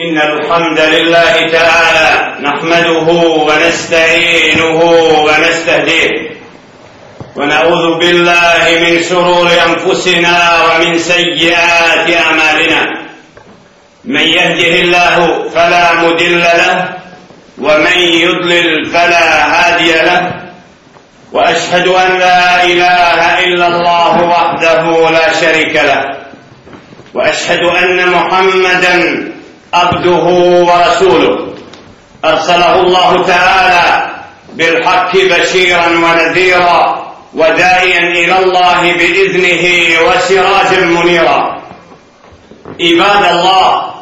إن الحمد لله تعالى نحمده ونستعينه ونستهديه ونعوذ بالله من شرور أنفسنا ومن سيئات أعمالنا من يهده الله فلا مدل له ومن يضلل فلا هادي له وأشهد أن لا إله إلا الله وحده لا شريك له وأشهد أن محمدًا عبده ورسوله أرسله الله تعالى بالحق بشيرا ونذيرا وداعيا إلى الله بإذنه وسراجا منيرا عباد الله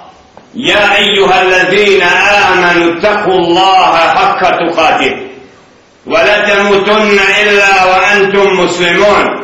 يا أيها الذين آمنوا اتقوا الله حق تقاته ولا تموتن إلا وأنتم مسلمون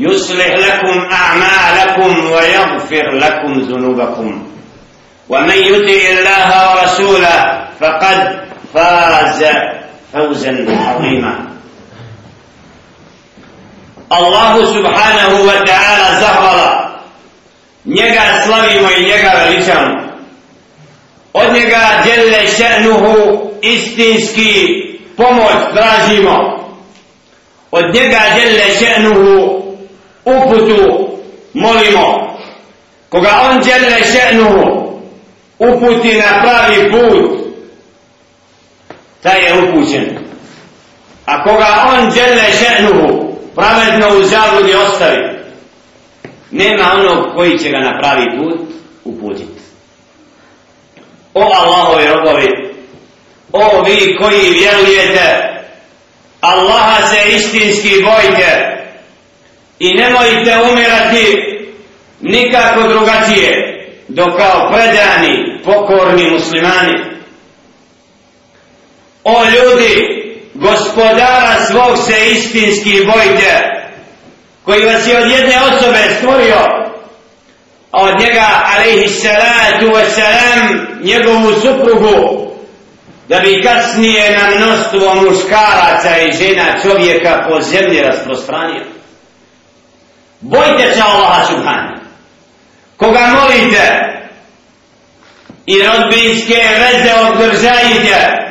يصلح لكم أعمالكم ويغفر لكم ذنوبكم ومن يطع الله ورسوله فقد فاز فوزا عظيما الله سبحانه وتعالى زهر نجا سلمي ونجا رجم ونجا جل شأنه استنسكي pomoć tražimo od njega djelje še'nuhu uputu molimo koga on djelje ženu uputi na pravi put taj je upućen a koga on djelje ženu pravedno u zavodi ostavi nema onog koji će ga na pravi put uputiti o Allahove robovi o vi koji vjerujete Allaha se istinski bojte Allaha se istinski bojte i nemojte umirati nikako drugačije do kao predani pokorni muslimani o ljudi gospodara svog se istinski bojte koji vas je od jedne osobe stvorio a od njega alaihi salatu wa salam njegovu suprugu da bi kasnije na mnoštvo muškaraca i žena čovjeka po zemlji rasprostranio Bojte se Allaha Subhani. Koga molite i rodbinske veze održajite.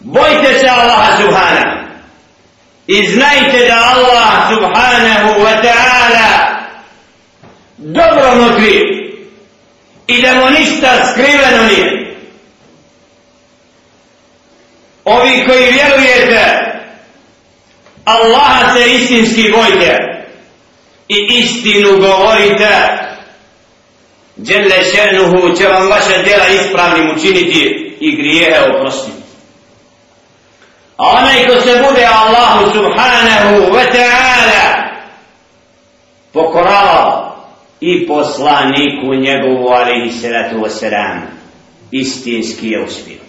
Bojte se Allaha Subhani. I znajte da Allah Subhanahu wa ta'ala dobro mokri i da mu ništa skriveno nije. Ovi koji vjerujete, Allaha se istinski bojte i istinu govorite Jelle še'nuhu će vam vaše djela ispravnim učiniti i grijehe oprostiti a onaj ko se bude Allahu subhanahu wa ta'ala pokorava i poslaniku njegovu alaihi salatu wa salam istinski je uspio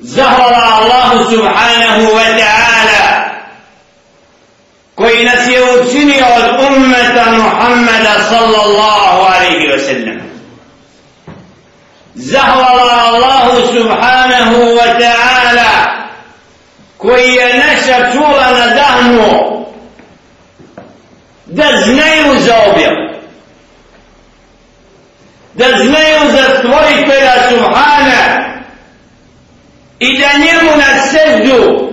زهر الله سبحانه وتعالى koji nas je učinio od ummeta Muhammeda sallallahu alaihi wa sallam. Zahvala Allahu subhanahu wa ta'ala koji je naša čula nadahnu da znaju za objav. Da znaju za stvoritela subhanahu i da njemu na sezdu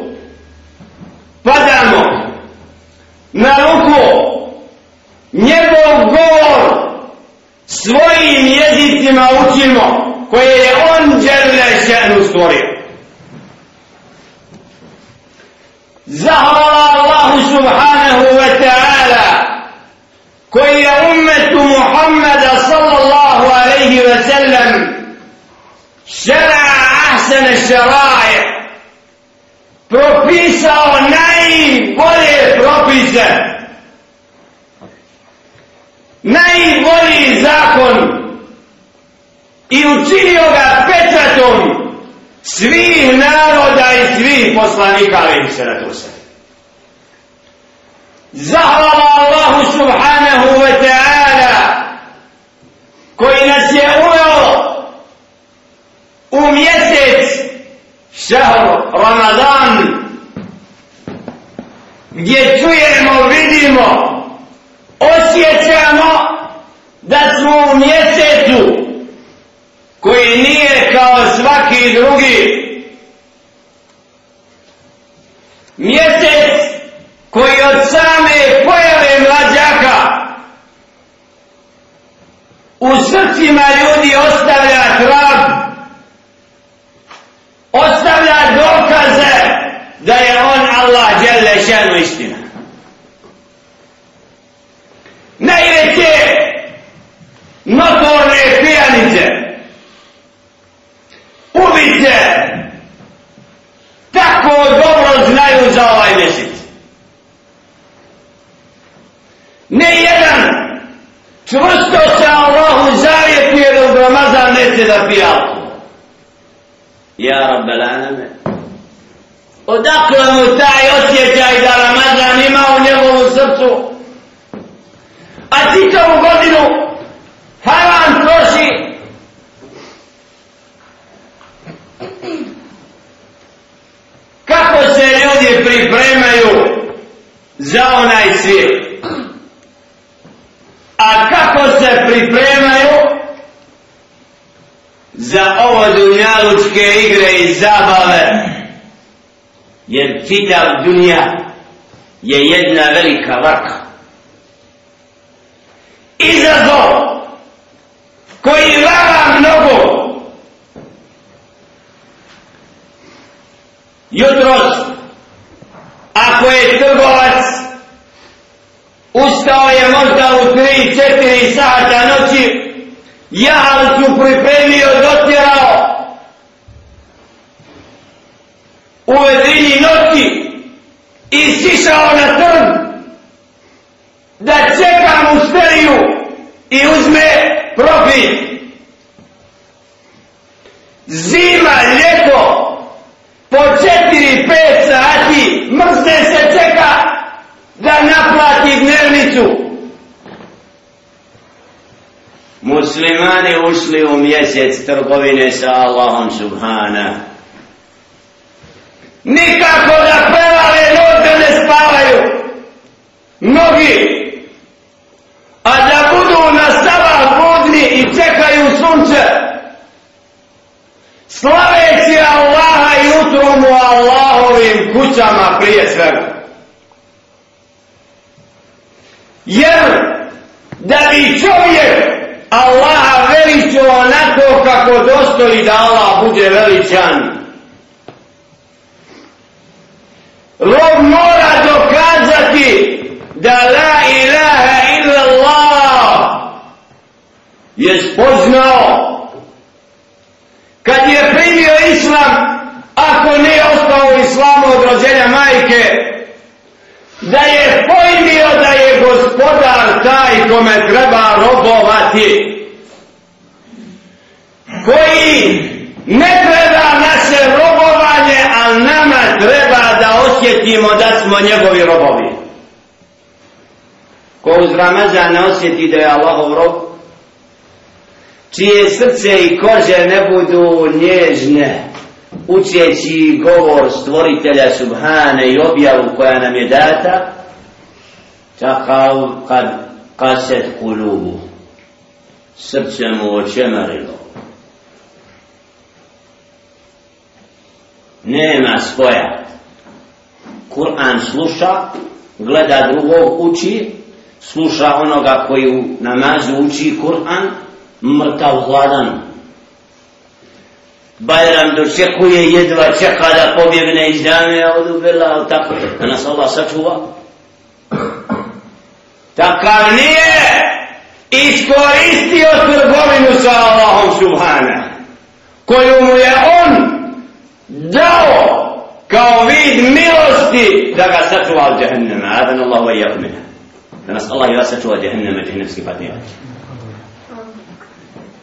padamo na ruku njegov govor svojim jezicima učimo koje je on džerle šehnu stvorio zahvala Allahu subhanahu wa ta'ala koji je ummetu Muhammada sallallahu alaihi wa sallam šera Adene Šelaje propisao najbolje propise najbolji zakon i učinio ga pečatom svih naroda i svih poslanika ali im se na to se zahvala Allahu subhanahu wa ta'ala koji nas je uveo u mjesec šehr Ramadan gdje čujemo, vidimo, osjećamo da smo u mjesecu koji nije kao svaki drugi mjesec koji od same pojave mlađaka u srcima ljudi ostavlja hrana nama istina. Najveće notorne pijanice, ubice, tako dobro znaju za ovaj mjesec. Ne jedan čvrsto se Allahu zavjetuje dok Ramazan neće da pije alkohol. Ja rabbel alamin. Odakle mu taj osjećaj da Ramazan ima u njegovom srcu? A ti kao godinu haram troši Kako se ljudi pripremaju za onaj svijet? A kako se pripremaju za ovo dunjalučke igre i zabave? jer čitav dunija je jedna velika varka izazov koji vama mnogo jutros ako je trgovac ustao je možda u 3-4 sata noći jahalcu pripremio dotjerao u vedrini noći i sišao na trn da čeka mu steriju i uzme profit. Zima, ljeto, po četiri, pet sati mrzne se čeka da naplati dnevnicu. Muslimani ušli u mjesec trgovine sa Allahom subhanahu. Nikako da prevale noće ne spavaju. Mnogi. A da budu na sabah godni i čekaju sunce. Slaveći Allaha i utrom u Allahovim kućama prije svega. Jer da bi čovjek Allaha veličio onako kako dostoji da Allah bude veličan. Rob mora dokazati da la ilaha illa Allah je spoznao kad je primio islam ako ne ostao islamu od rođenja majke da je pojmio da je gospodar taj kome treba robovati koji ne treba naše robovanje ali nama treba osjetimo da smo njegovi robovi. Ko uz Ramazan ne osjeti da je Allahov rob, čije srce i kože ne budu nježne, učeći govor stvoritelja Subhane i objavu koja nam je data, čakav kad kaset kulubu, srce mu očemarilo. Nema spoja. Kur'an sluša, gleda drugog uči, sluša onoga koji u namazu uči Kur'an, mrtav hladan. Bajram dočekuje, jedva čeka da pobjegne iz dame, a odubila, ali tako, da nas Allah sačuva. Takav nije iskoristio trgovinu sa Allahom Subhana, koju mu je on dao kao vid milosti da ga sačuva od džahennema adan Allahu i jahmina da nas Allah i vas sačuva od džahennema džahennemski patnija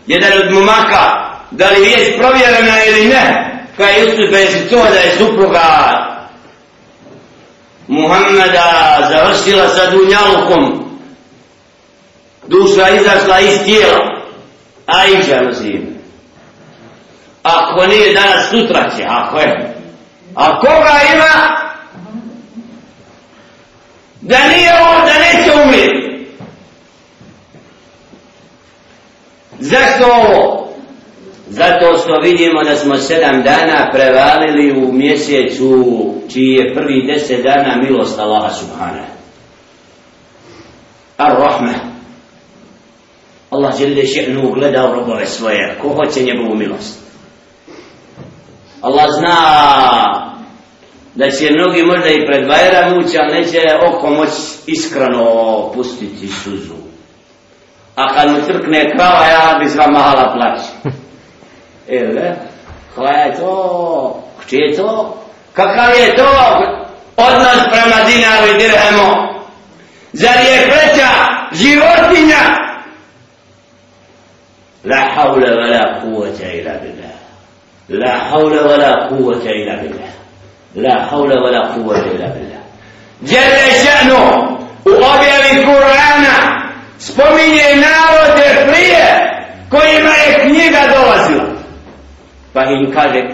jedan od momaka da li je provjerena ili ne kaj pa je uspjeh bez toga da je supruga Muhammeda završila sa dunjalukom duša izašla iz tijela a i želosim ako nije danas sutra će ako je A koga ima? Da nije on, da neće umjeti. Zašto ovo? Zato što vidimo da smo sedam dana prevalili u mjesecu čiji je prvi deset dana milost Allaha Subhana. Ar-Rahman. Allah žele še'nu gleda u robove svoje. Ko hoće njegovu milost? Allah zna da će mnogi možda i pred vajra ući, ali neće oko moć iskreno pustiti suzu. A kad mu crkne krava, ja bi sva mahala plać. Ele, koja je to? Kče je to? Kakav je to? Odnos prema dinaru i dirhemu. Zar je preća životinja? La havle, la kuvaća i rabina. لا حول ولا قوة إلا بالله لا حول ولا قوة إلا بالله جل شأنه وقابع القرآن سبمين نارو تفريه koji ima je knjiga dolazila. Pa im kaže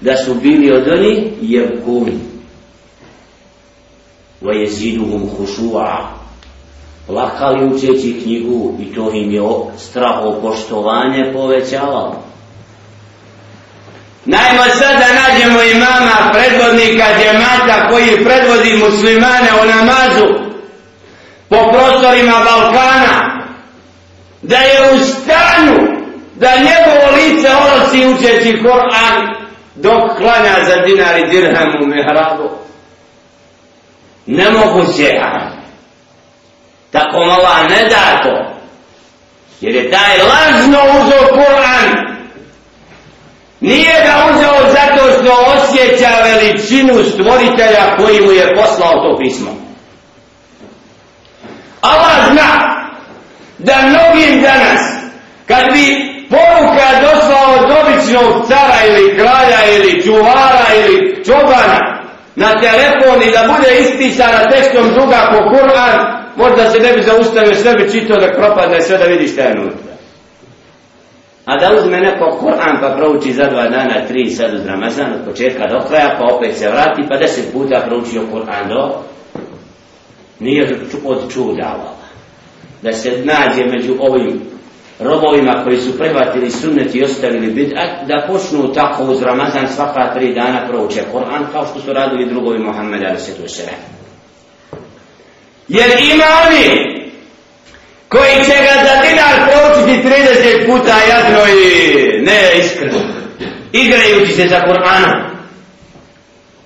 da su bili od oni jebkun. Va je ziduhum hušua. Plakali učeći knjigu i to im je strah opoštovanje povećavalo. Najmo sad da nađemo imama, predvodnika, djemata koji predvodi muslimane u namazu po prostorima Balkana, da je u stanu da njegovo lice orosi učeći Koran dok klanja za dinari dirham u mehrabu. Ne mogu se ja. Tako mala ne da to. Jer je taj lažno uzor Koran. Koran. Nije ga uzeo zato što osjeća veličinu stvoritelja koji mu je poslao to pismo. Allah zna da mnogim danas, kad bi poruka došla od običnog cara ili kralja ili čuvara ili čobana na telefon i da bude ispisana teškom druga po Kur'an, možda se ne bi zaustavio sve bi čitao da propadne sve da vidi šta je nutra. A da uzme neko Kur'an pa prouči za dva dana, tri, sad uz Ramazan, od početka do kraja, pa opet se vrati, pa deset puta proučio Kur'an do... Nije od čuda Da se nađe među ovim robovima koji su prihvatili sunnet i ostavili bid'at, da počnu tako uz Ramazan svaka tri dana prouče Kur'an, kao što su radili drugovi Muhammed, ali se tu Jer ima oni koji će ga za dinar proučiti 30 puta jadno i ne iskreno igrajući se sa Kur'anom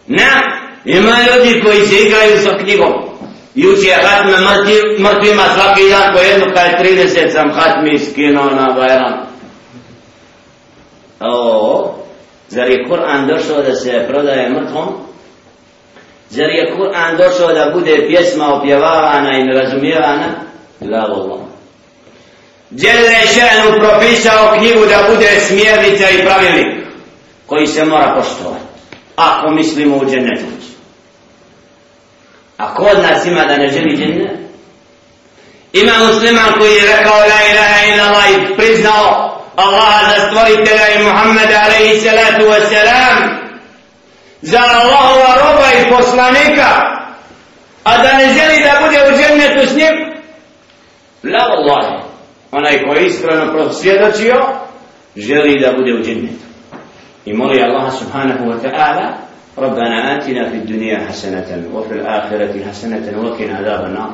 ne ima ljudi koji se igraju sa knjigom i uči je hatme mrtvima svaki dan po jednu kaj 30 sam hatmi skinuo na Bajram o zar je Kur'an došao da se prodaje mrtvom zar je Kur'an došao da bude pjesma opjevavana i nerazumijevana La Allah. Jelle še'nu propisao knjigu da bude smjernica i pravilnik koji se mora poštovati. Ako mislimo u džennetu. A ko od nas ima da ne želi džene? Ima musliman koji je rekao la ilaha illa Allah i priznao Allah za stvoritela i Muhammed alaihi salatu wa salam za Allahova roba i poslanika a da ne želi da bude u džennetu s njim La Allah, onaj ko je iskreno prosvjedočio, želi da bude u džennetu. I moli Allah subhanahu wa ta'ala, Rabbana atina fi dunija hasanatan, wa fil ahirati hasanatan, wa kina adaba na.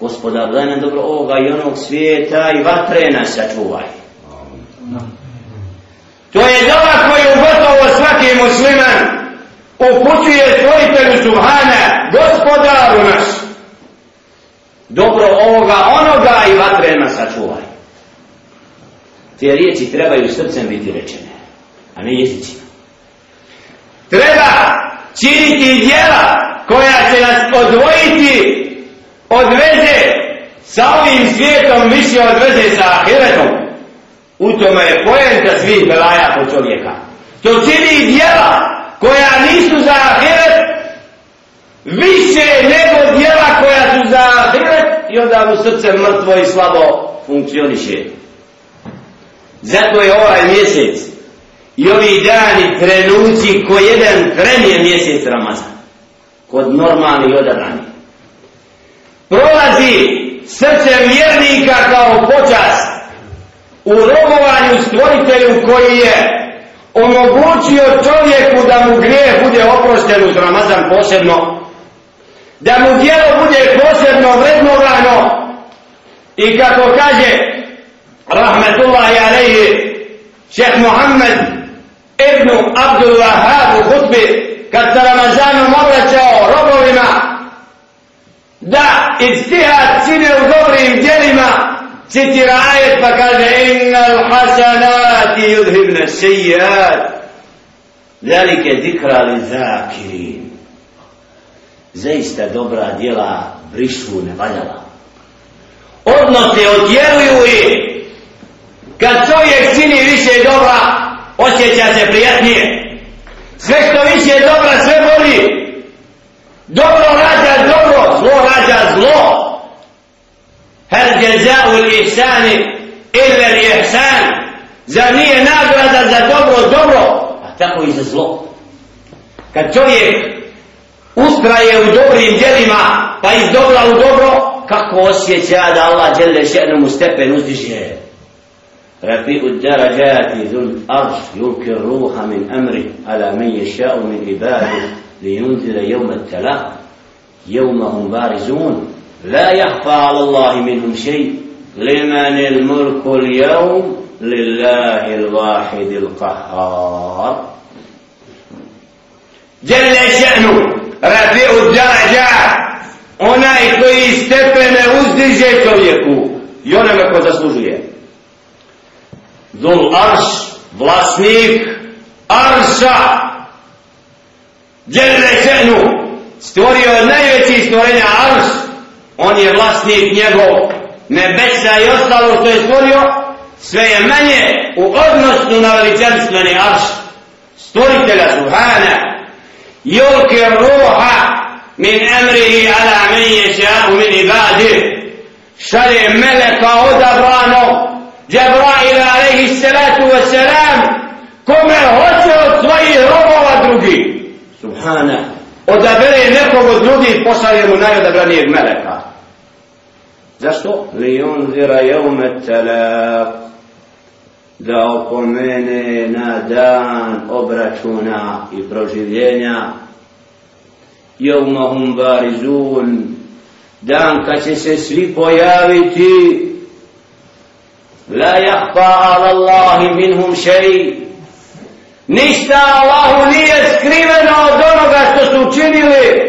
Gospoda, daj nam dobro ovoga i onog svijeta i vatre nas sačuvaj. To je dola koje je gotovo svaki musliman upućuje svojitelju subhana, gospodaru našu dobro ovoga onoga i vatrena sačuvaj te riječi trebaju srcem biti rečene a ne jezicima treba činiti djela koja će nas odvojiti od veze sa ovim svijetom više od veze sa ahiretom u tome je pojenta svih belaja po čovjeka to čini djela koja nisu za ahiret više nego i onda mu srce mrtvo i slabo funkcioniše. Zato je ovaj mjesec i ovi dani trenuci ko jedan tren je mjesec Ramazan. Kod normalni odabrani. Prolazi srce vjernika kao počast u robovanju stvoritelju koji je omogućio čovjeku da mu grije bude oprošten uz Ramazan posebno da mu djelo bude posebno vrednovano i kako kaže rahmetullahi alaihi šeh Muhammed ibn Abdullah u hutbi kad se Ramazanom obraćao robovima da istihad čine u dobrim djelima citira ajet pa kaže innal hasanati yudhibne sejjad velike zikra li zakirin zaista dobra djela brištvu ne valjala. Odno te odjeluju i kad čovjek čini više dobra, osjeća se prijatnije. Sve što više dobra, sve boli. Dobro rađa dobro, zlo rađa zlo. Her djeza u ihsani, iler ihsan, za nije nagrada za dobro, dobro, a tako i za zlo. Kad čovjek koja je u dobrim djelima, pa iz dobra u dobro, kako osjeća da Allah djelje še'nom stepen uzdiže. رفيع الدرجات ذو الأرش يلقي الروح من أمره على من يشاء من عباده لينذر يوم التلاق يوم هم بارزون لا يخفى على الله منهم شيء لمن الملك اليوم لله الواحد القهار جل شأنه radi od djelađa onaj koji stepene uzdiže čovjeku i onome ko zaslužuje Zul Arš vlasnik Arša Djelne Čenu stvorio je najveći stvorenja Arš on je vlasnik njegov nebesa i ostalo što je stvorio sve je manje u odnosu na veličanstveni Arš stvoritelja Subhana يلقي الروح من أمره على من يشاء من عباده شرع ملك ودبرانه جبرائيل عليه الصلاة والسلام كم هسر تلي ربا ودرقي سبحانه ودبره نكو ودرقي بصر يمناي ودبرانيه ملكا زشتو لينذر يوم التلاق da oko mene na dan obračuna i proživljenja jevmahum barizun dan kad će se svi pojaviti la jahpa ala Allahi minhum šeji ništa Allahu nije skriveno od onoga što su učinili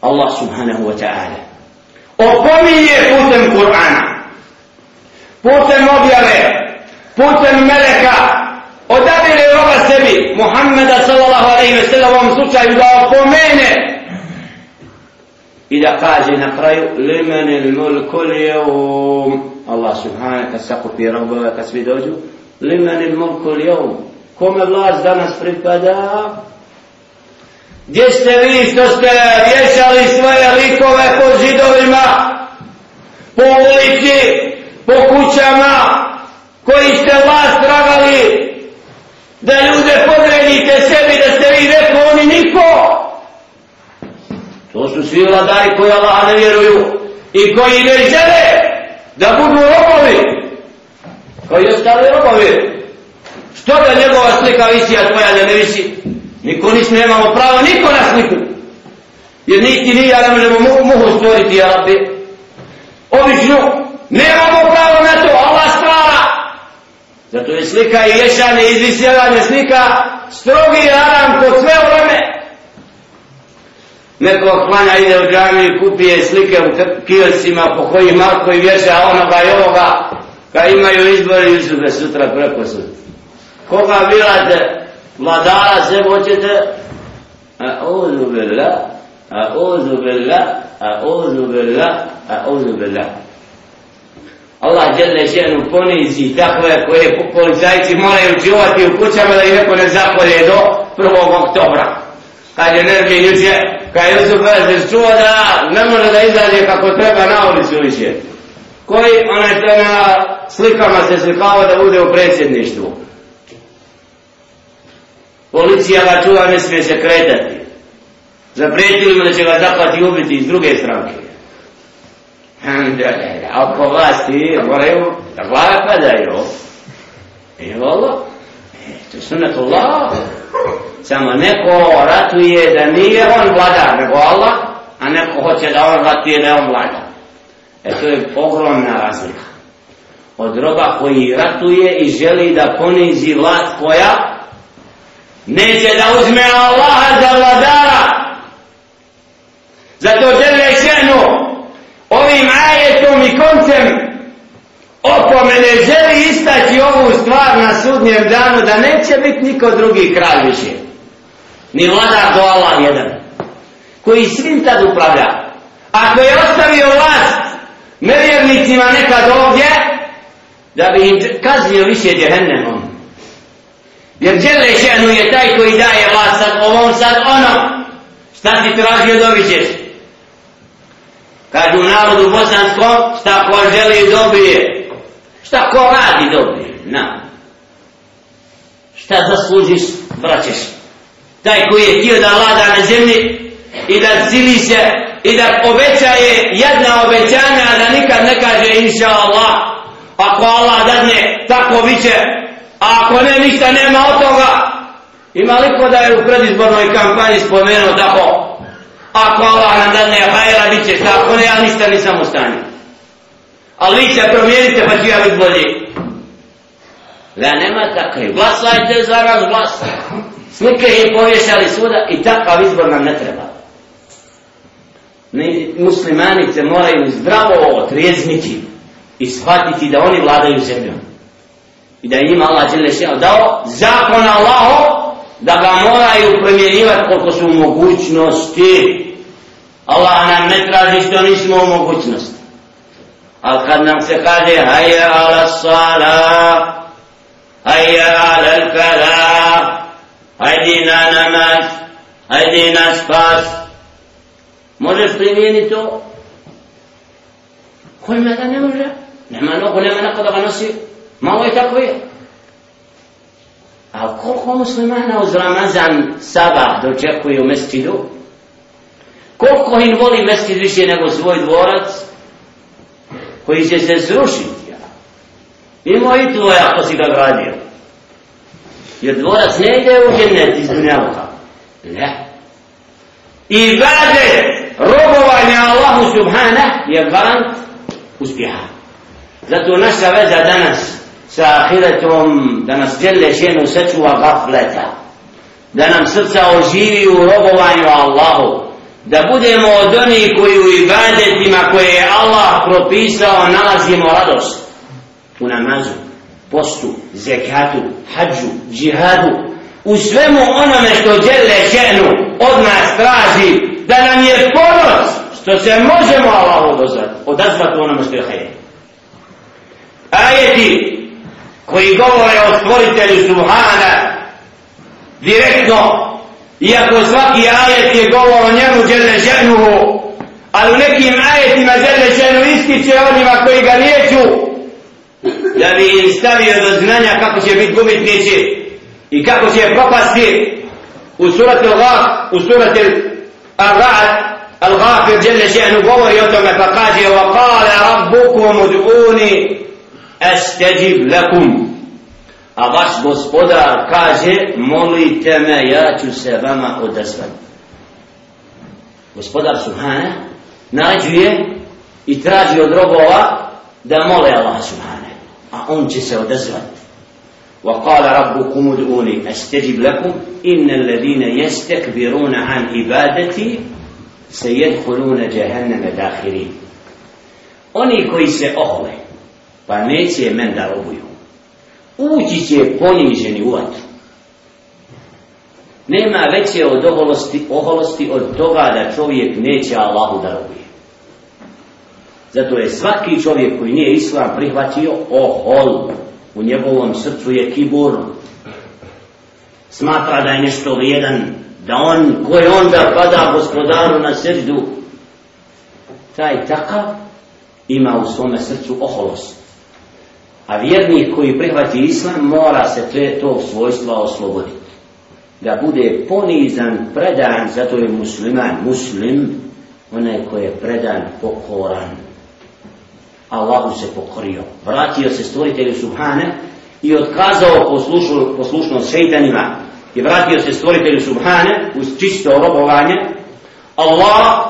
Allah subhanahu wa ta'ala opominje putem Kur'ana, putem objave, putem meleka, odabire roba sebi, Muhammeda sallallahu alaihi ve sellem, u ovom slučaju da opomene i da kaže na kraju limen il mulku li jevum Allah subhanahu kad se kupi robove kad svi dođu limen il mulku li jevum kome vlast danas pripada Gdje ste vi što ste vješali svoje likove po židovima, po ulici, po kućama, koji ste vas tragali da ljude podredite sebi, da ste vi rekli oni niko. To su svi vladari koji Allaha ne vjeruju i koji ne žele da budu robovi. Koji ostali robovi. Što da njegova slika visi, a tvoja ne visi? Ne visi. Niko nič nemamo pravo, niko nas niku. Jer niti ni ja ne možemo mu, muhu stvoriti, ja rabbi. Obično, nemamo pravo na to, Allah stvara. Zato je slika i ješanje, izvisjevanje slika, strogi je aram po sve vreme. Neko hlanja ide u džami i kupije slike u kiosima po koji Marko i vješa onoga i ovoga, ka imaju izbor i sutra preko sutra. Koga bilate, vladara se hoćete a ozu bella a ozu bella a ozu bella a ozu bella Allah djelne ženu ponizi takve koje policajci moraju čuvati u kućama da ih neko ne zapolje do 1. oktobra kad je nervi ljudje kad je uzu bella se čuva da ne može da izađe kako treba na ulicu više koji onaj na slikama se slikava da bude u predsjedništvu policija ga čuva ne smije se kretati zapretili mu da će ga zahvati ubiti iz druge stranke a oko vlasti moraju da glava padaju i e, volo e, to su neko Allah samo neko ratuje da nije on vladar nego Allah a neko hoće da on ratuje da je on vladar e to je ogromna razlika od roba koji ratuje i želi da ponizi vlast koja neće da uzme Allah za vladara zato žele ženu ovim ajetom i koncem opomene želi istaći ovu stvar na sudnjem danu da neće biti niko drugi kralj više ni vladar do Allah jedan koji svim tad upravlja ako je ostavio vlast nevjernicima nekad ovdje da bi im kaznio više djehennemom Jer žele ženu je taj koji daje vas sad ovom sad ono. Šta ti tražio dobit ćeš? Kad u narodu bosanskom šta ko želi dobije. Šta ko radi dobije. Na. Šta zaslužiš vraćeš. Taj koji je htio da vlada na zemlji i da zili se i da obećaje jedna obećanja da nikad ne kaže inša Allah. Ako Allah dadne tako biće A ako ne, ništa nema od toga. Ima li ko da je u predizbornoj kampanji spomenuo da ho? Ako Allah nam da ne hajera, bit će šta? Ako ne, ja ništa nisam u stanju. Ali vi se promijenite, pa ću ja biti bolji. Da nema takve. Glaslajte za vas glas. Slike je povješali svuda i takav izbor nam ne treba. Ne, muslimani se moraju zdravo otrijezniti i shvatiti da oni vladaju zemljom i da ima Allah žele še dao zakon Allaho da ga moraju primjenjivati koliko su mogućnosti Allah nam ne traži što nismo u mogućnosti ali kad nam se kaže hajja ala sala hajja ala kala hajdi na namaz hajdi na spas možeš primjeniti to? ko ima da ne može? nema nogu, nema neko da ga nosi Malo je tako je. A koliko muslimana uz Ramazan sabah dočekuje u mesčidu? Koliko im voli mesčid više nego svoj dvorac? Koji će se zrušiti. Ja. Ima i tvoje ako si ga gradio. Jer dvorac ne ide u džennet iz dunjavka. Ne. I vade robovanja Allahu subhana je garant uspjeha. Zato naša veza danas sa ahiretom da nas djelje šenu sečuva gafleta da nam srca oživi u robovanju Allahu da budemo od onih koji u ibadetima koje je Allah propisao nalazimo radost u namazu, postu, zekatu, hađu, džihadu u svemu onome što djelje šenu od nas traži da nam je ponos što se možemo Allahu dozvati odazvati onome što je hajde ajeti koji govore o stvoritelju Subhana direktno iako svaki ajet je govor o njemu djelne ženuhu ali u nekim ajetima djelne ženu ističe onima koji ga neću da bi im stavio do znanja kako će biti gubitnici i kako će propasti u surati Allah u surati Al-Ra'ad Al-Ghafir djelne ženu govori o tome pa kaže wa kale rabbukum ud'uni estedib lekum a vaš gospodar kaže molite me ja ću se vama odazvat gospodar subhane nađuje i traži od robova da mole Allah subhane a on će se odazvat wa qala rabbukum ud'uni estedib lekum inna alladine jestekbiruna an ibadeti se jedhuluna jahannama dahirin oni koji se ohle oh, pa neće men da robuju. Ući će poniženi u vatru. Nema veće od oholosti, oholosti od toga da čovjek neće Allahu da robuje. Zato je svaki čovjek koji nije islam prihvatio ohol u njegovom srcu je kibur. Smatra da je nešto vrijedan, da on koji onda pada gospodaru na srdu, taj takav ima u svome srcu oholost. A vjernik koji prihvati islam mora se te to svojstva osloboditi. Da bude ponizan, predan, zato je musliman, muslim, onaj koji je predan, pokoran. Allahu se pokorio. Vratio se stvoritelju Subhane i odkazao poslušnost šeitanima. I vratio se stvoritelju Subhane uz čisto robovanje. Allah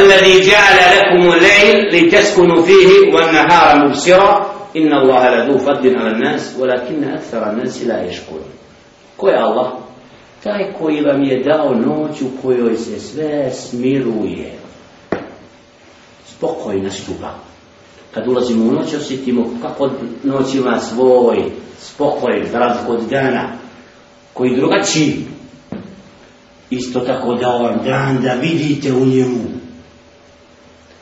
الذي جعل لكم الليل لتسكنوا فيه والنهار مبصرا inna Allaha la du faddin ala nas, walakinna akthara nas ila ješkuri. Ko je Allah? Taj koji vam je dao noć u kojoj se sve smiruje. Spokoj nastupa. Kad ulazimo u noć, osjetimo kako noć ima svoj spokoj, zdrav kod dana, koji drugačiji. Isto tako dao vam dan da vidite u njemu.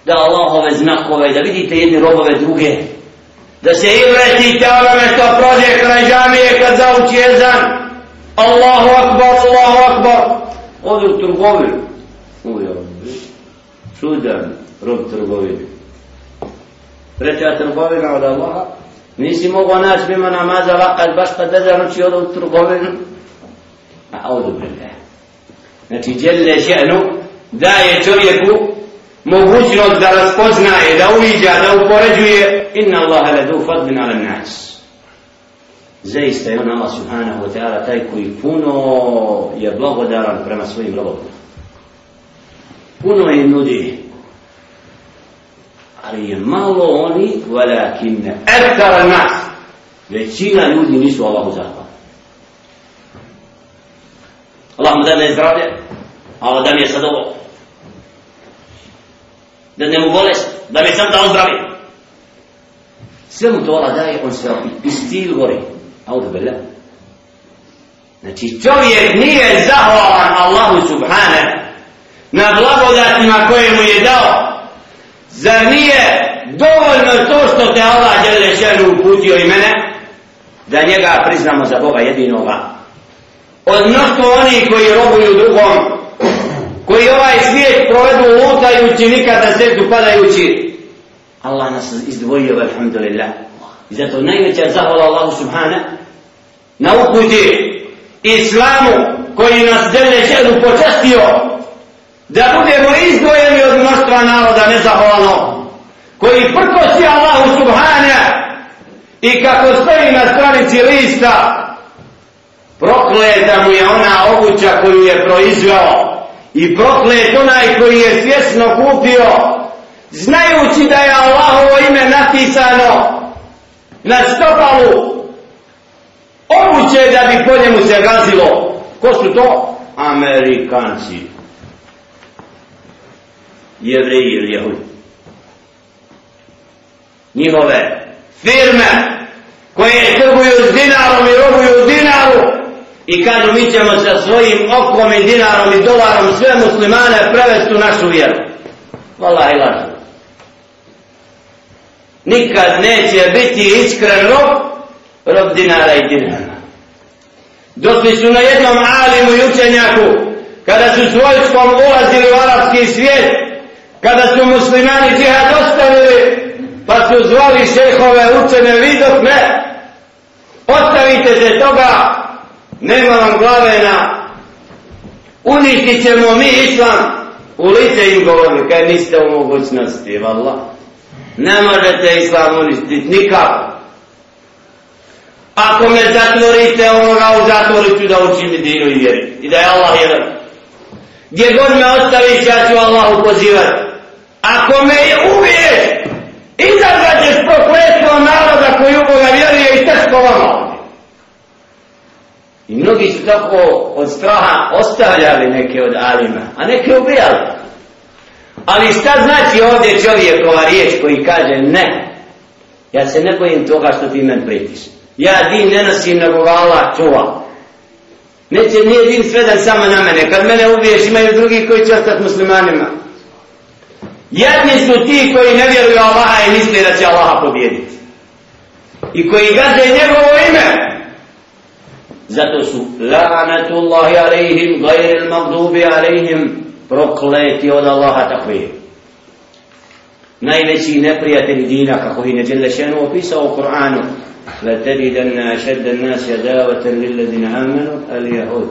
Da Allahove znakove, da vidite jedne robove druge da se izvratite onome što prođe kraj džamije kad zauči jezan Allahu akbar, Allahu akbar ovdje u trgovinu uvijek čudan rob trgovine treća trgovina od Allaha nisi mogao naći mimo namaza vakad baš kad deda noći odu u trgovinu a odu brne znači djelje ženu daje čovjeku mogućnost da raspoznaje, da uviđa, da upoređuje إن الله لذو فضل على الناس زي استيون الله سبحانه وتعالى تايكو يكونوا يبلغوا دارا برما سوين لغوة كونوا ينودي علي مالو أوني ولكن أكثر الناس لتشينا نودي نسوا الله زهبا اللهم دعنا إزرابة على دمي صدقه دعنا مبالس دمي سمت أزرابه sve mu to Allah daje, on sve opi. I stil gori. A u dobele. Znači čovjek nije zahvalan Allahu Subhane na blagodatima koje mu je dao. Zar nije dovoljno to što te Allah žele ženu uputio i mene? Da njega priznamo za Boga jedinova. Od mnoštvo oni koji robuju drugom, koji ovaj svijet provedu lutajući nikada sredu padajući, Allah nas izdvojio, alhamdulillah. I zato najveća zahvala Allahu subhana na uputi Islamu koji nas dele šeru počestio da budemo izdvojeni od mnoštva naroda nezahvalno koji prkosi Allahu subhana i kako stoji na stranici lista prokleta mu je ona obuća koju je proizveo i proklet onaj koji je svjesno kupio znajući da je Allahovo ime napisano na stopalu obuće da bi po njemu se gazilo ko su to? Amerikanci jevreji ili jehudi njihove firme koje trguju s dinarom i robuju dinaru i kažu mi ćemo sa svojim okom i dinarom i dolarom sve muslimane prevesti u našu vjeru Valah i lažu nikad neće biti iskren rob, rob dinara i dinara. Došli su na jednom alimu i učenjaku, kada su s vojskom ulazili u arabski svijet, kada su muslimani džihad ostavili, pa su zvali šehove učene vidok, ne, ostavite se toga, nema vam glave na, uništit ćemo mi islam, u lice im govorili, kaj niste u mogućnosti, vallaha. Ne možete islam uništit nikako. Ako me zatvorite, ono ga u zatvoru ću da učim i dinu i vjeri. I da je Allah jedan. Gdje god me ostaviš, ja ću Allahu pozivati. Ako me je ubiješ, izazvat ćeš prokletstvo naroda koji u Boga vjeruje i teško vama. Ono. I mnogi su tako od straha ostavljali neke od alima, a neke ubijali. Ali šta znači ovdje čovjekova riječ koji kaže ne? Ja se ne bojim toga što ti men pritiš. Ja din ne nosim na koga Allah čuva. Neće nije din sveden samo na mene. Kad mene ubiješ imaju drugi koji će ostati muslimanima. Jedni su ti koji ne vjeruju Allaha i misli da će Allaha pobjediti. I koji gade njegovo ime. Zato su la'anatullahi alaihim, gajri al-magdubi alaihim, prokleti od Allaha takvi. Najveći neprijatelji dina, kako je Neđele Šenu opisao u Koranu, لَتَبِدَنَّ أَشَدَّ النَّاسِ عَدَاوَةً لِلَّذِينَ آمَنُوا الْيَهُودِ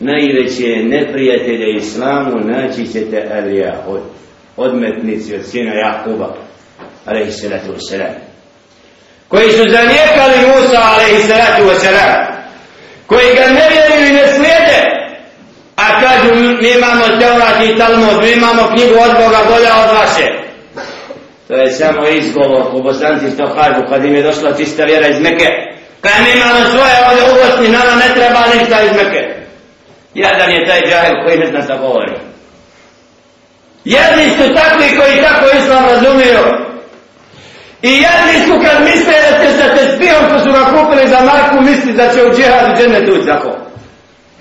Najveće neprijatelje Islamu naći ćete al-Jahud, odmetnici od sina Jakuba, alaihi salatu wasalam. Koji su zanijekali Musa, alaihi salatu wasalam, koji ga ne vjerili ne kažu mi imamo Teorat i Talmud, mi imamo knjigu od Boga bolja od vaše. To je samo izgovor u Bosanci što kažu kad im je došla čista vjera iz Meke. Kaj mi imamo svoje ovdje u Bosni, nama ne treba ništa iz Meke. Jadan je taj džahil koji ne zna što govori. Jedni su takvi koji tako islam razumiju. I jedni su kad misle da će se te spijom što su nakupili za Marku misli da će u džihadu džene tući za kogu.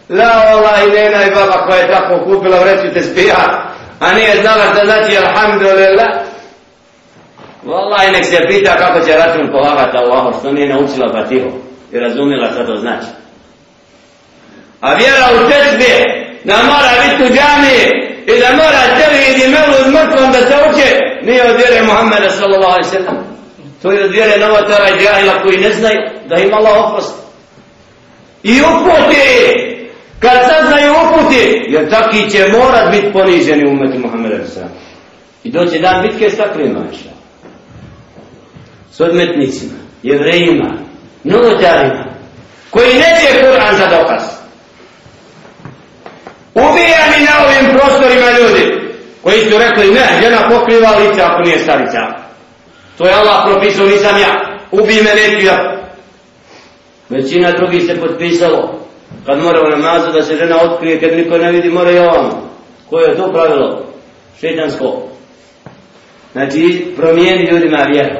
La vala i nena i baba koja je tako kupila vreću te spija, a nije znala što znači alhamdulillah. Vala i nek se pita kako će račun polagati Allahom što nije naučila fatihu pa i razumila što to znači. A vjera u tezbe da mora biti u džami i da mora tebi i dimelu s mrtvom da se uče nije od vjere Muhammeda sallallahu alaihi sallam. To je od vjere novotara i džahila koji ne znaju da ima Allah oprost. I uputi kad saznaju upute, jer taki će morat biti poniženi u umeti Muhammeda s.a. I doće dan bitke sa prima s odmetnicima, jevrejima, novotarima, koji neće Kur'an za dokaz. Ubijani na ovim prostorima ljudi, koji su rekli, ne, žena pokriva lice ako nije starica. To je Allah propisao, nisam ja. Ubij me neki ja. Većina drugih se potpisalo, kad mora u namazu da se žena otkrije, kad niko ne vidi, mora i ovamo. Koje je to pravilo? Šeitansko. Znači, promijeni ljudima vjeru.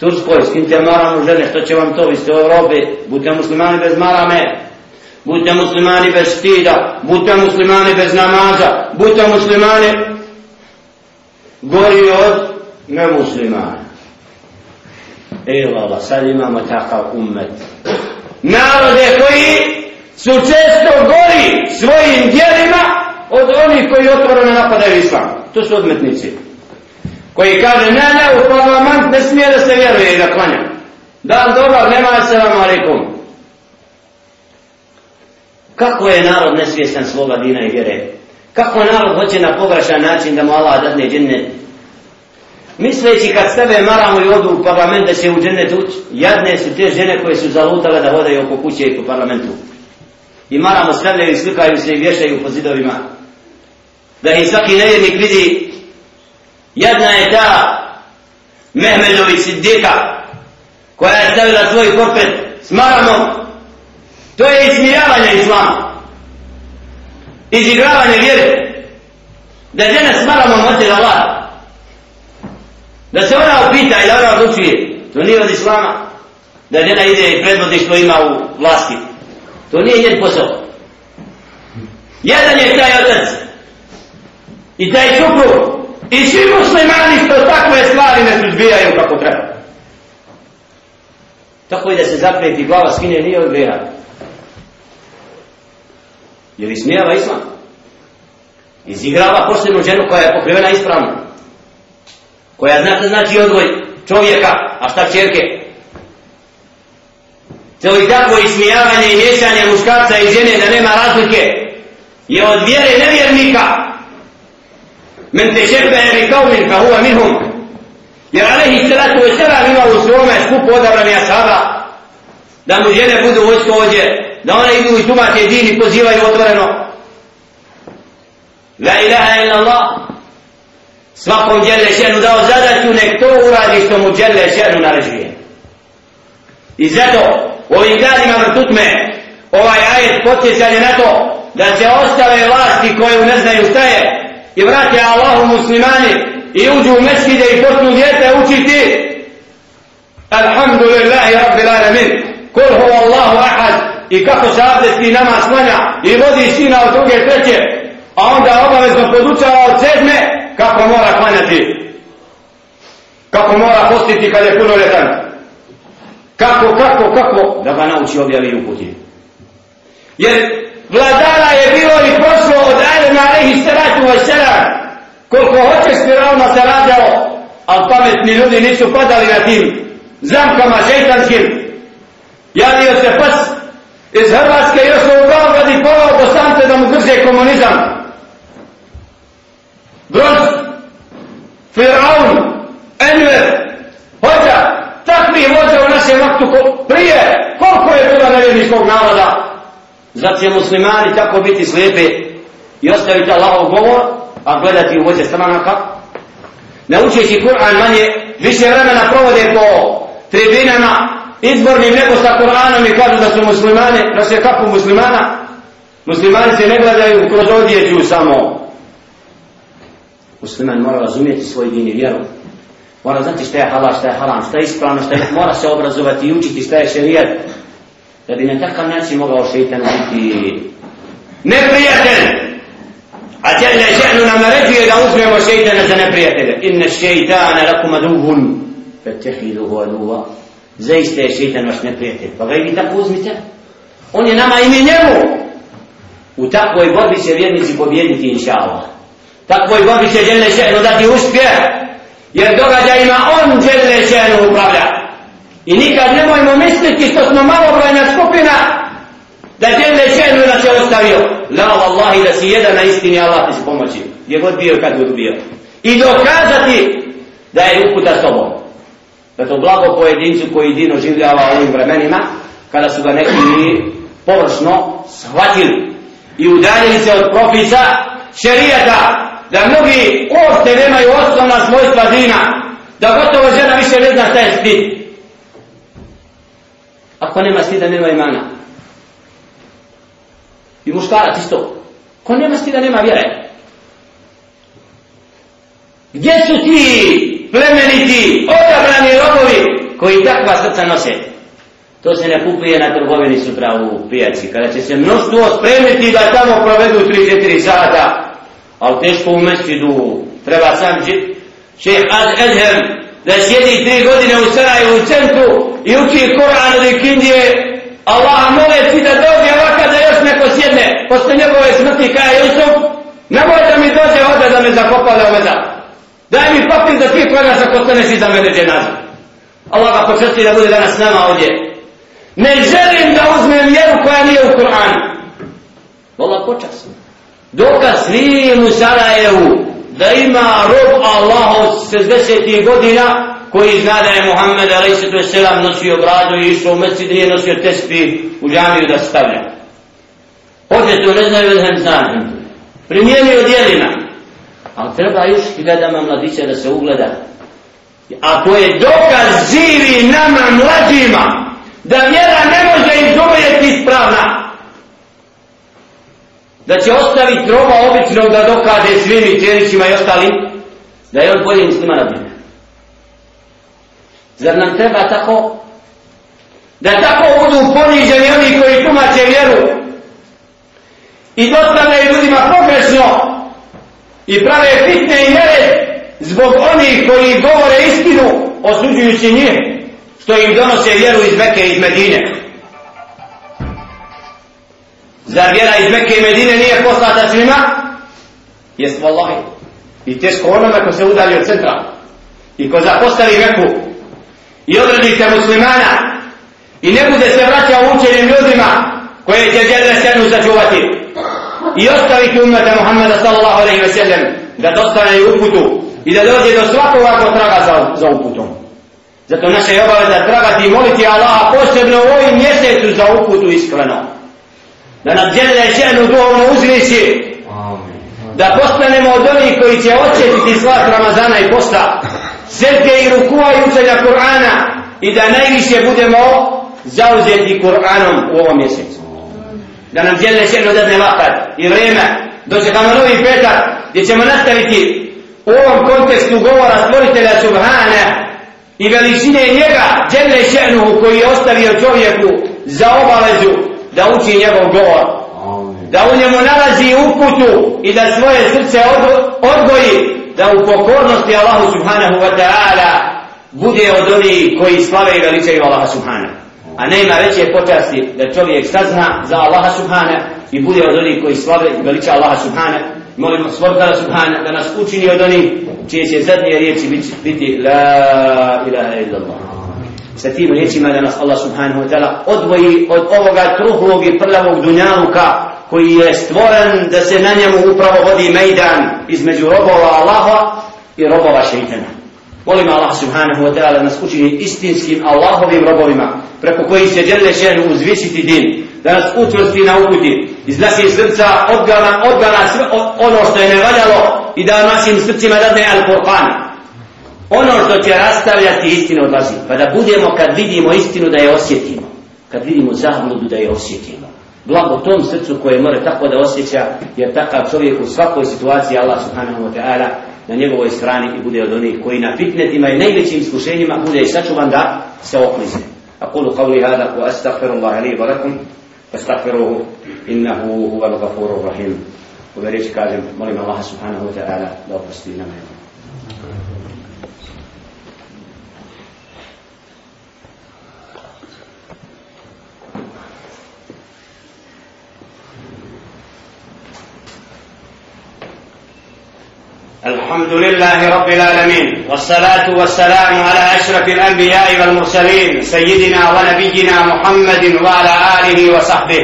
Turskoj, skinite maramu žene, što će vam to, vi ste u Evropi, budite muslimani bez marame, budite muslimani bez stida, budite muslimani bez namaza, budite muslimani gori od nemuslimana. Ej, vala, sad imamo takav ummet. Narode koji su često gori svojim dijelima od onih koji otvoreno napadaju islam. To su odmetnici. Koji kaže, ne, ne, u parlament ne smije da se vjeruje i da klanja. Da, dobro, nema se vam alikum. Kako je narod nesvjestan svoga dina i vjere? Kako narod hoće na pogrešan način da mu Allah dadne džinne? Misleći kad s tebe maramo i odu u parlament da će u džinne tući, jadne su te žene koje su zalutale da hodaju oko kuće i po parlamentu i maramo stavljaju i slikaju se i vješaju po zidovima. Da ih svaki nevjernik vidi, jedna je ta Mehmedovi sidjeta koja je stavila svoj korpet s maramom. To je ismijavanje islama. Izigravanje vjere. Da je žena s maramom otjela vlad. Da se ona opita i da ona odlučuje. To nije od islama. Da žena ide i predvodi što ima u vlasti. To nije jedan posao. Jedan je taj otac. I taj supru. I svi muslimani što takve stvari ne suzbijaju kako treba. Tako i da se zapreti glava skine nije od vera. Jer ismijava islam. Izigrava poštenu ženu koja je pokrivena ispravno. Koja znate znači odvoj čovjeka, a šta čerke? Čovjeka. To i takvo ismijavanje i mješanje muškarca i žene da nema razlike je od vjere nevjernika. Men te šerbe je mi kao min kao min hum. Jer alehi salatu je sada ima u svome skupu odabrani ashaba da mu žene budu vojsko ođe, da one idu i tumače din i pozivaju otvoreno. La ilaha illa Allah. Svakom djelje ženu dao zadaću, nek to uradi što mu djelje ženu naređuje. I zato, ovim danima vrtutme ovaj ajet podsjećan je na to da se ostave vlasti koje ne znaju šta je i vrate Allahu muslimani i uđu u meskide i počnu djete učiti Alhamdulillahi Rabbil Alamin kol ho Allahu ahad i kako se abdesti nama slanja i vodi sina od druge treće a onda obavezno podučava od sedme kako mora klanjati kako mora postiti kad je puno letan Kako, kako, kako? Da ga nauči objavi i uputi. Jer vladara je bilo i poslo od Adama Alehi Saratu wa Saran. Koliko hoćeš mi ravno zarađao, ali pametni ljudi nisu padali na tim zamkama šeitanskim. Javio se pas iz Hrvatske još u Beograd i povao do Sante da mu drže komunizam. Brod, Firaun, Prije, koliko je bilo nevjerničkog naroda, zar će muslimani tako biti slijepi i ostaviti Allahov govor, a gledati u vođe stranaka? Ne učeći Kur'an manje, više vremena provode po tribinama, izbornim nego sa Kur'anom i kažu da su muslimani, da se kapu muslimana, muslimani se ne gledaju kroz odjeću samo. Musliman mora razumijeti svoj din i vjeru mora znati šta je halal, šta je haram, šta je ispravno, šta je, mora se obrazovati i učiti šta je šerijat, da bi na takav način mogao šeitan biti neprijatelj. A tjelje ženu nam ređuje da uzmemo šeitana za neprijatelja. Inne šeitana lakuma duhun, fetehi duhu aduva. Zaista je šeitan vaš neprijatelj. Pa ga i tako uzmite. On je nama ime njemu. U takvoj borbi će vjernici pobjediti inša Allah. Takvoj borbi će djelje ženu dati uspjeh jer događajima on djelje ženu upravlja. I nikad nemojmo misliti što smo malobrojna skupina da djelje ženu nas je ostavio. La Allahi da si jedan na istini Allah ti se pomoći. Gdje god bio kad god bio. I dokazati da je uputa s tobom. Da to blago pojedincu koji jedino življava ovim vremenima kada su ga neki površno shvatili i udaljili se od propisa šerijata da mnogi uopšte nemaju osnovna svojstva dina, da gotovo žena više ne zna šta je stid. Ako nema stida, nema imana. I muškarac isto. Ko nema stida, nema vjere. Gdje su ti plemeniti, odabrani robovi koji takva srca nose? To se ne kupuje na trgovini sutra u pijaci, kada će se mnoštvo spremiti da tamo provedu 3-4 sata ali teško u mesjidu, treba sam žit. Šeh Ad Edhem, da sjedi tri godine u Sarajevo u centru i uči Koran od Ikindije, Allah mole ti da dođe ovakav da još neko sjedne, posle njegove smrti kada je Jusuf, nemoj da mi dođe ovdje da me zakopale ove da. Daj mi papir da ti kojena se postaneš i da mene dženazi. Allah ga počesti da bude danas nama ovdje. Ne želim da uzmem vjeru koja nije u Koranu. Allah počasno dokaz nije mu Sarajevu da ima rob Allah od 60. godina koji zna da je Muhammed a.s. nosio bradu i išao u mesi da nije nosio tespi u džamiju da stavlja. Hoće to ne znaju, ne znaju. Primijenio dijelina. Ali treba još hiljadama mladića da se ugleda. A to je dokaz živi nama mlađima da vjera ne može izgovoriti ispravna. Ispravna da će ostaviti roba običnog da dokade svim ćerićima i ostali da je on bolje s njima nabije. Zar nam treba tako? Da tako budu poniženi oni koji tumače vjeru i dostane ljudima progresno i prave fitne i mjere zbog onih koji govore istinu osuđujući njih što im donose vjeru iz Beke i iz Medine. Medine. Zar vjera iz Mekke i Medine nije poslata svima? Jes vallahi. I teško onome ko se udali od centra. I ko zapostavi Meku. I odredi se muslimana. I ne bude se vraća učenim ljudima koje će djede senu začuvati. I ostaviti umete Muhammeda sallallahu alaihi ve sellem da dostane uputu i da dođe do svakog ako traga za, za uputom. Zato naša je obaveza tragati i moliti Allaha posebno u ovim mjesecu za uputu iskreno da nam djelje ženu duhovno uzniči da postanemo od onih koji će očetiti slat Ramazana i posta srke i rukua i učenja Kur'ana i da najviše budemo zauzeti Kur'anom u ovom mjesecu da nam djelje ženu dadne vakat i vreme dođe kao novi petar gdje ćemo nastaviti u ovom kontekstu govora stvoritelja Subhana i veličine njega djelje ženu koji je ostavio čovjeku za obavezu da uči njegov govor da u njemu nalazi uputu i da svoje srce odgoji da u pokornosti Allahu subhanahu wa ta'ala bude od oni koji slave i veličaju Allaha subhanahu a ne ima veće počasti da čovjek sazna za Allaha subhanahu i bude od oni koji slave i veliča Allaha subhanahu molimo svoga subhanahu da nas učini od oni čije će zadnje riječi biti, biti la ilaha illallah sa tim riječima da nas Allah subhanahu wa ta'ala odvoji od ovoga truhlog i prljavog dunjaluka koji je stvoren da se na njemu upravo vodi mejdan između robova Allaha i robova šeitana. Molim Allah subhanahu wa ta'ala da nas učini istinskim Allahovim robovima preko koji se žele žen uzvisiti din, da nas učvrsti na uputi, iz naših srca odgana, odgana sve ono što je nevaljalo i da našim srcima dadne Al-Qur'an, ono što će rastavljati istinu odlazi. Pa da budemo kad vidimo istinu da je osjetimo. Kad vidimo zabludu da je osjetimo. Blago tom srcu koje mora tako da osjeća, jer takav čovjek u svakoj situaciji Allah subhanahu wa ta'ala na njegovoj strani i bude od onih koji na fitnetima i najvećim iskušenjima bude i sačuvan da se oklizne. A kulu qavli hada ku astaghfiru Allah alihi wa lakum, astaghfiruhu innahu huva l-gafuru rahim. Ove riječi kažem, molim Allah subhanahu wa ta'ala da oprosti nam الحمد لله رب العالمين والصلاة والسلام على أشرف الأنبياء والمرسلين سيدنا ونبينا محمد وعلى آله وصحبه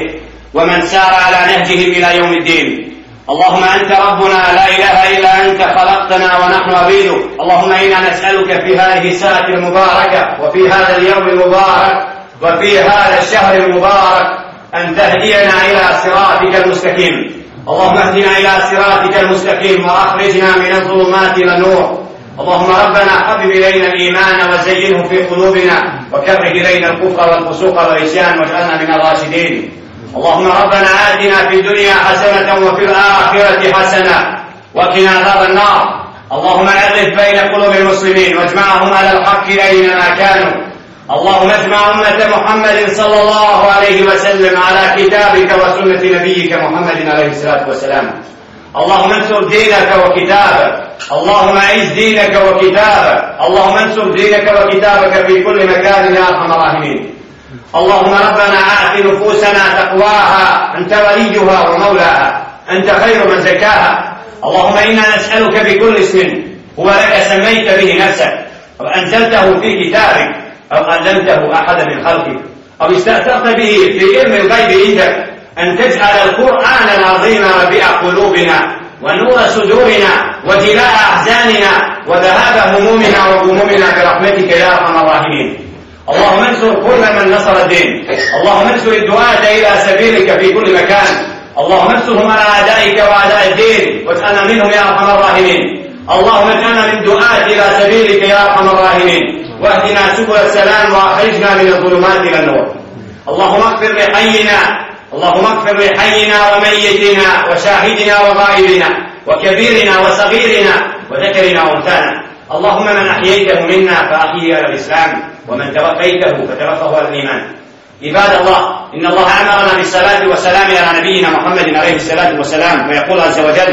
ومن سار على نهجهم إلى يوم الدين اللهم أنت ربنا لا إله إلا أنت خلقتنا ونحن عبيدك اللهم إنا نسألك في هذه الساعة المباركة وفي هذا اليوم المبارك وفي هذا الشهر المبارك أن تهدينا إلى صراطك المستقيم اللهم اهدنا إلى صراطك المستقيم وأخرجنا من الظلمات إلى النور اللهم ربنا حبب إلينا الإيمان وزينه في قلوبنا وكره إلينا الكفر والفسوق والعصيان واجعلنا من الراشدين اللهم ربنا آتنا في الدنيا حسنة وفي الآخرة حسنة وقنا عذاب النار اللهم ألف بين قلوب المسلمين واجمعهم على الحق أينما كانوا اللهم اجمع أمة محمد صلى الله عليه وسلم على كتابك وسنة نبيك محمد عليه الصلاة والسلام اللهم انصر دينك وكتابك اللهم اعز دينك وكتابك اللهم انصر دينك وكتابك في كل مكان يا ارحم الراحمين اللهم ربنا آت نفوسنا تقواها أنت وليها ومولاها أنت خير من زكاها اللهم إنا نسألك بكل اسم هو لك سميت به نفسك وأنزلته في كتابك أو علمته أحدا من خلقك أو استأثرت به في علم الغيب عندك أن تجعل القرآن العظيم ربيع قلوبنا ونور صدورنا وجلاء أحزاننا وذهاب همومنا وغمومنا برحمتك يا أرحم الراحمين اللهم انصر كل من نصر الدين اللهم انصر الدعاة إلى سبيلك في كل مكان اللهم انصرهم على أعدائك وأعداء الدين واجعلنا منهم يا أرحم الراحمين اللهم اجعلنا من دعاة إلى سبيلك يا أرحم الراحمين واهدنا سبل السلام وأخرجنا من الظلمات إلى النور اللهم اغفر لحينا اللهم اغفر لحينا وميتنا وشاهدنا وغائبنا وكبيرنا وصغيرنا وذكرنا وانثانا اللهم من احييته منا فاحيه على الاسلام ومن توفيته فتوفه على الايمان عباد الله ان الله امرنا بالصلاه والسلام على نبينا محمد عليه الصلاه والسلام ويقول عز وجل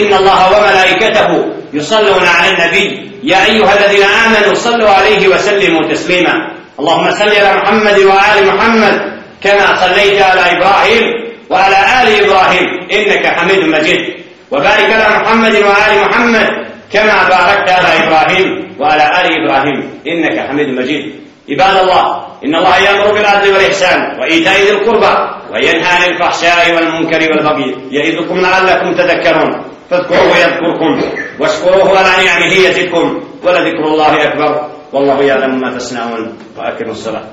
ان الله وملائكته يصلون على النبي يا أيها الذين آمنوا صلوا عليه وسلموا تسليما اللهم صل على محمد وآل محمد كما صليت على إبراهيم وعلى آل إبراهيم إنك حميد مجيد وبارك على محمد وآل محمد كما باركت على إبراهيم وعلى آل إبراهيم إنك حميد مجيد عباد الله إن الله يأمر بالعدل والإحسان وإيتاء ذي القربى وينهى عن الفحشاء والمنكر والبغي يعظكم لعلكم تذكرون فاذكروه يذكركم واشكروه على نعمه يزدكم ولذكر الله أكبر والله يعلم ما تصنعون واكرموا الصلاة